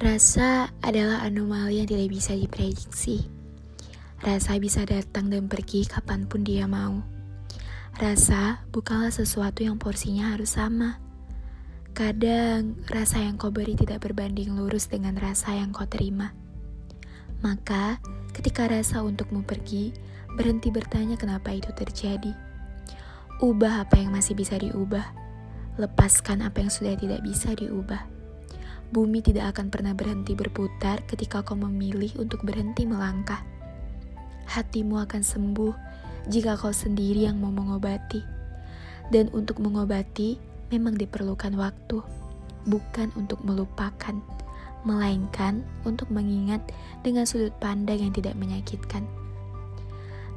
Rasa adalah anomali yang tidak bisa diprediksi. Rasa bisa datang dan pergi kapan pun dia mau. Rasa bukanlah sesuatu yang porsinya harus sama. Kadang rasa yang kau beri tidak berbanding lurus dengan rasa yang kau terima. Maka, ketika rasa untukmu pergi, berhenti bertanya kenapa itu terjadi. Ubah apa yang masih bisa diubah. Lepaskan apa yang sudah tidak bisa diubah. Bumi tidak akan pernah berhenti berputar ketika kau memilih untuk berhenti melangkah. Hatimu akan sembuh jika kau sendiri yang mau mengobati. Dan untuk mengobati memang diperlukan waktu, bukan untuk melupakan, melainkan untuk mengingat dengan sudut pandang yang tidak menyakitkan.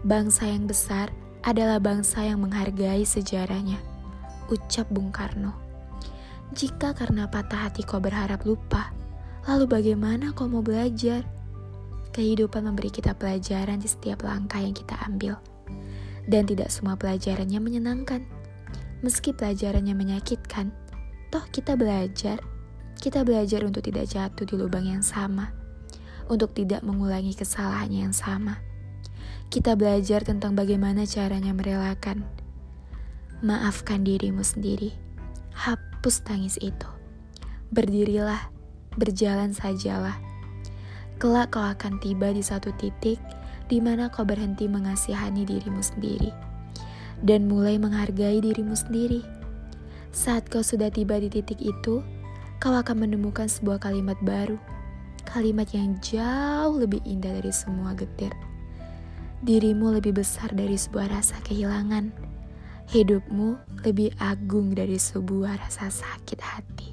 Bangsa yang besar adalah bangsa yang menghargai sejarahnya, ucap Bung Karno. Jika karena patah hati kau berharap lupa, lalu bagaimana kau mau belajar? Kehidupan memberi kita pelajaran di setiap langkah yang kita ambil. Dan tidak semua pelajarannya menyenangkan. Meski pelajarannya menyakitkan, toh kita belajar. Kita belajar untuk tidak jatuh di lubang yang sama. Untuk tidak mengulangi kesalahan yang sama. Kita belajar tentang bagaimana caranya merelakan. Maafkan dirimu sendiri. Hap hapus tangis itu. Berdirilah, berjalan sajalah. Kelak kau akan tiba di satu titik di mana kau berhenti mengasihani dirimu sendiri dan mulai menghargai dirimu sendiri. Saat kau sudah tiba di titik itu, kau akan menemukan sebuah kalimat baru. Kalimat yang jauh lebih indah dari semua getir. Dirimu lebih besar dari sebuah rasa kehilangan hidupmu lebih agung dari sebuah rasa sakit hati.